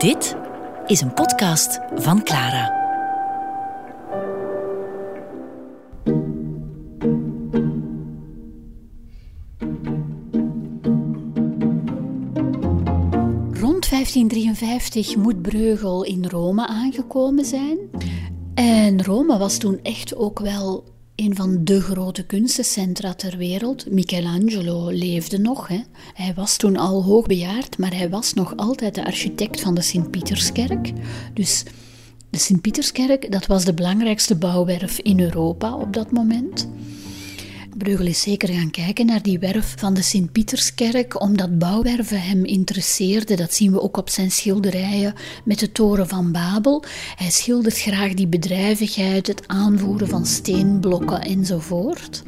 Dit is een podcast van Clara. Rond 1553 moet Breugel in Rome aangekomen zijn. En Rome was toen echt ook wel een van de grote kunstencentra ter wereld. Michelangelo leefde nog. Hè. Hij was toen al hoogbejaard, maar hij was nog altijd de architect van de Sint-Pieterskerk. Dus de Sint-Pieterskerk, dat was de belangrijkste bouwwerf in Europa op dat moment. Breugel is zeker gaan kijken naar die werf van de Sint-Pieterskerk, omdat bouwwerven hem interesseerden. Dat zien we ook op zijn schilderijen met de toren van Babel. Hij schildert graag die bedrijvigheid, het aanvoeren van steenblokken enzovoort.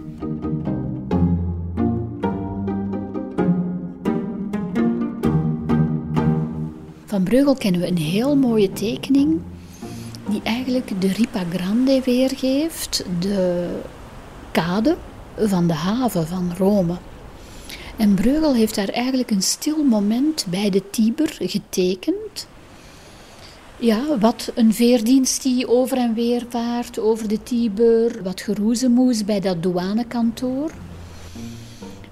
Van Breugel kennen we een heel mooie tekening die eigenlijk de Ripa Grande weergeeft, de kade van de haven van Rome. En Breugel heeft daar eigenlijk een stil moment bij de Tiber getekend. Ja, wat een veerdienst die over en weer vaart over de Tiber, wat geroezemoes bij dat douanekantoor.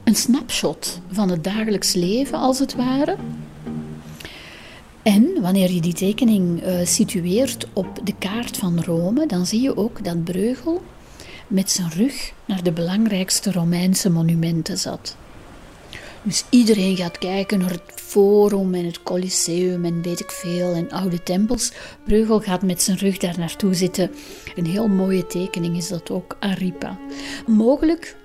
Een snapshot van het dagelijks leven, als het ware. En wanneer je die tekening uh, situeert op de kaart van Rome, dan zie je ook dat Breugel met zijn rug naar de belangrijkste Romeinse monumenten zat. Dus iedereen gaat kijken naar het Forum en het Colosseum en weet ik veel en oude tempels. Breugel gaat met zijn rug daar naartoe zitten. Een heel mooie tekening is dat ook, Aripa. Mogelijk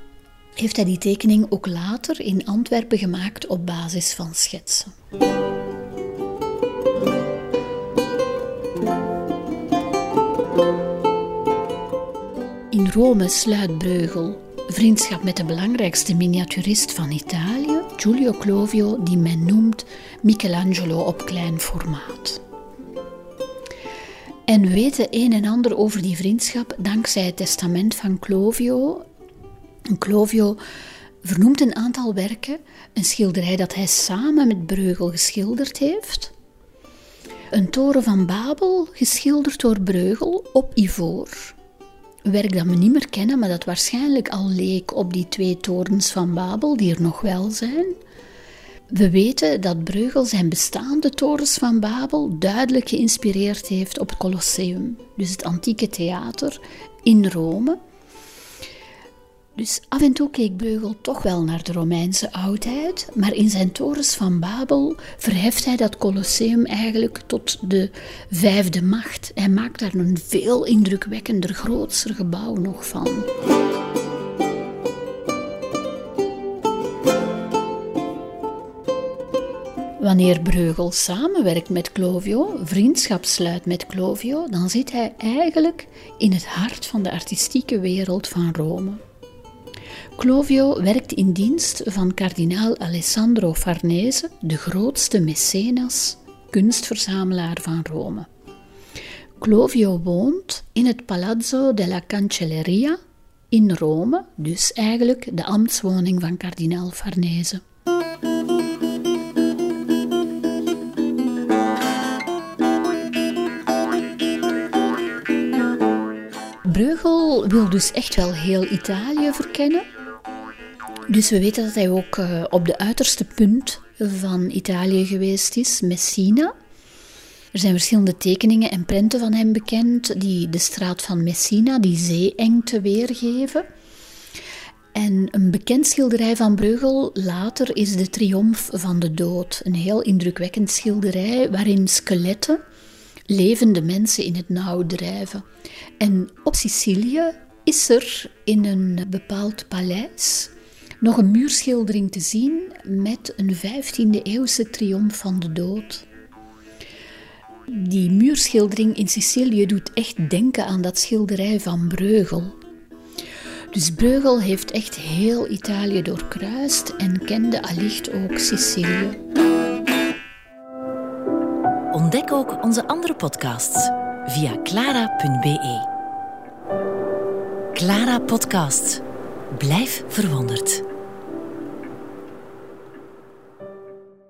heeft hij die tekening ook later in Antwerpen gemaakt op basis van schetsen. Rome sluit Breugel vriendschap met de belangrijkste miniaturist van Italië, Giulio Clovio, die men noemt Michelangelo op klein formaat. En we weten een en ander over die vriendschap dankzij het testament van Clovio. Clovio vernoemt een aantal werken, een schilderij dat hij samen met Breugel geschilderd heeft. Een toren van Babel, geschilderd door Breugel op ivoor werk dat we niet meer kennen, maar dat waarschijnlijk al leek op die twee torens van Babel, die er nog wel zijn. We weten dat Breugel zijn bestaande torens van Babel duidelijk geïnspireerd heeft op het Colosseum, dus het antieke theater in Rome. Dus af en toe keek Breugel toch wel naar de Romeinse oudheid, maar in zijn torens van Babel verheft hij dat Colosseum eigenlijk tot de vijfde macht. Hij maakt daar een veel indrukwekkender, grootser gebouw nog van. Wanneer Breugel samenwerkt met Clovio, vriendschap sluit met Clovio, dan zit hij eigenlijk in het hart van de artistieke wereld van Rome. Clovio werkt in dienst van kardinaal Alessandro Farnese, de grootste mecenas, kunstverzamelaar van Rome. Clovio woont in het Palazzo della Cancelleria in Rome, dus eigenlijk de ambtswoning van kardinaal Farnese. Breugel wil dus echt wel heel Italië verkennen. Dus we weten dat hij ook uh, op de uiterste punt van Italië geweest is, Messina. Er zijn verschillende tekeningen en prenten van hem bekend die de straat van Messina, die zeeengte, weergeven. En een bekend schilderij van Breugel later is de Triomf van de Dood. Een heel indrukwekkend schilderij waarin skeletten levende mensen in het nauw drijven. En op Sicilië is er in een bepaald paleis nog een muurschildering te zien met een 15e eeuwse triomf van de dood. Die muurschildering in Sicilië doet echt denken aan dat schilderij van Breugel. Dus Breugel heeft echt heel Italië doorkruist en kende allicht ook Sicilië. Ontdek ook onze andere podcasts via clara.be. Clara Podcast. Blijf verwonderd.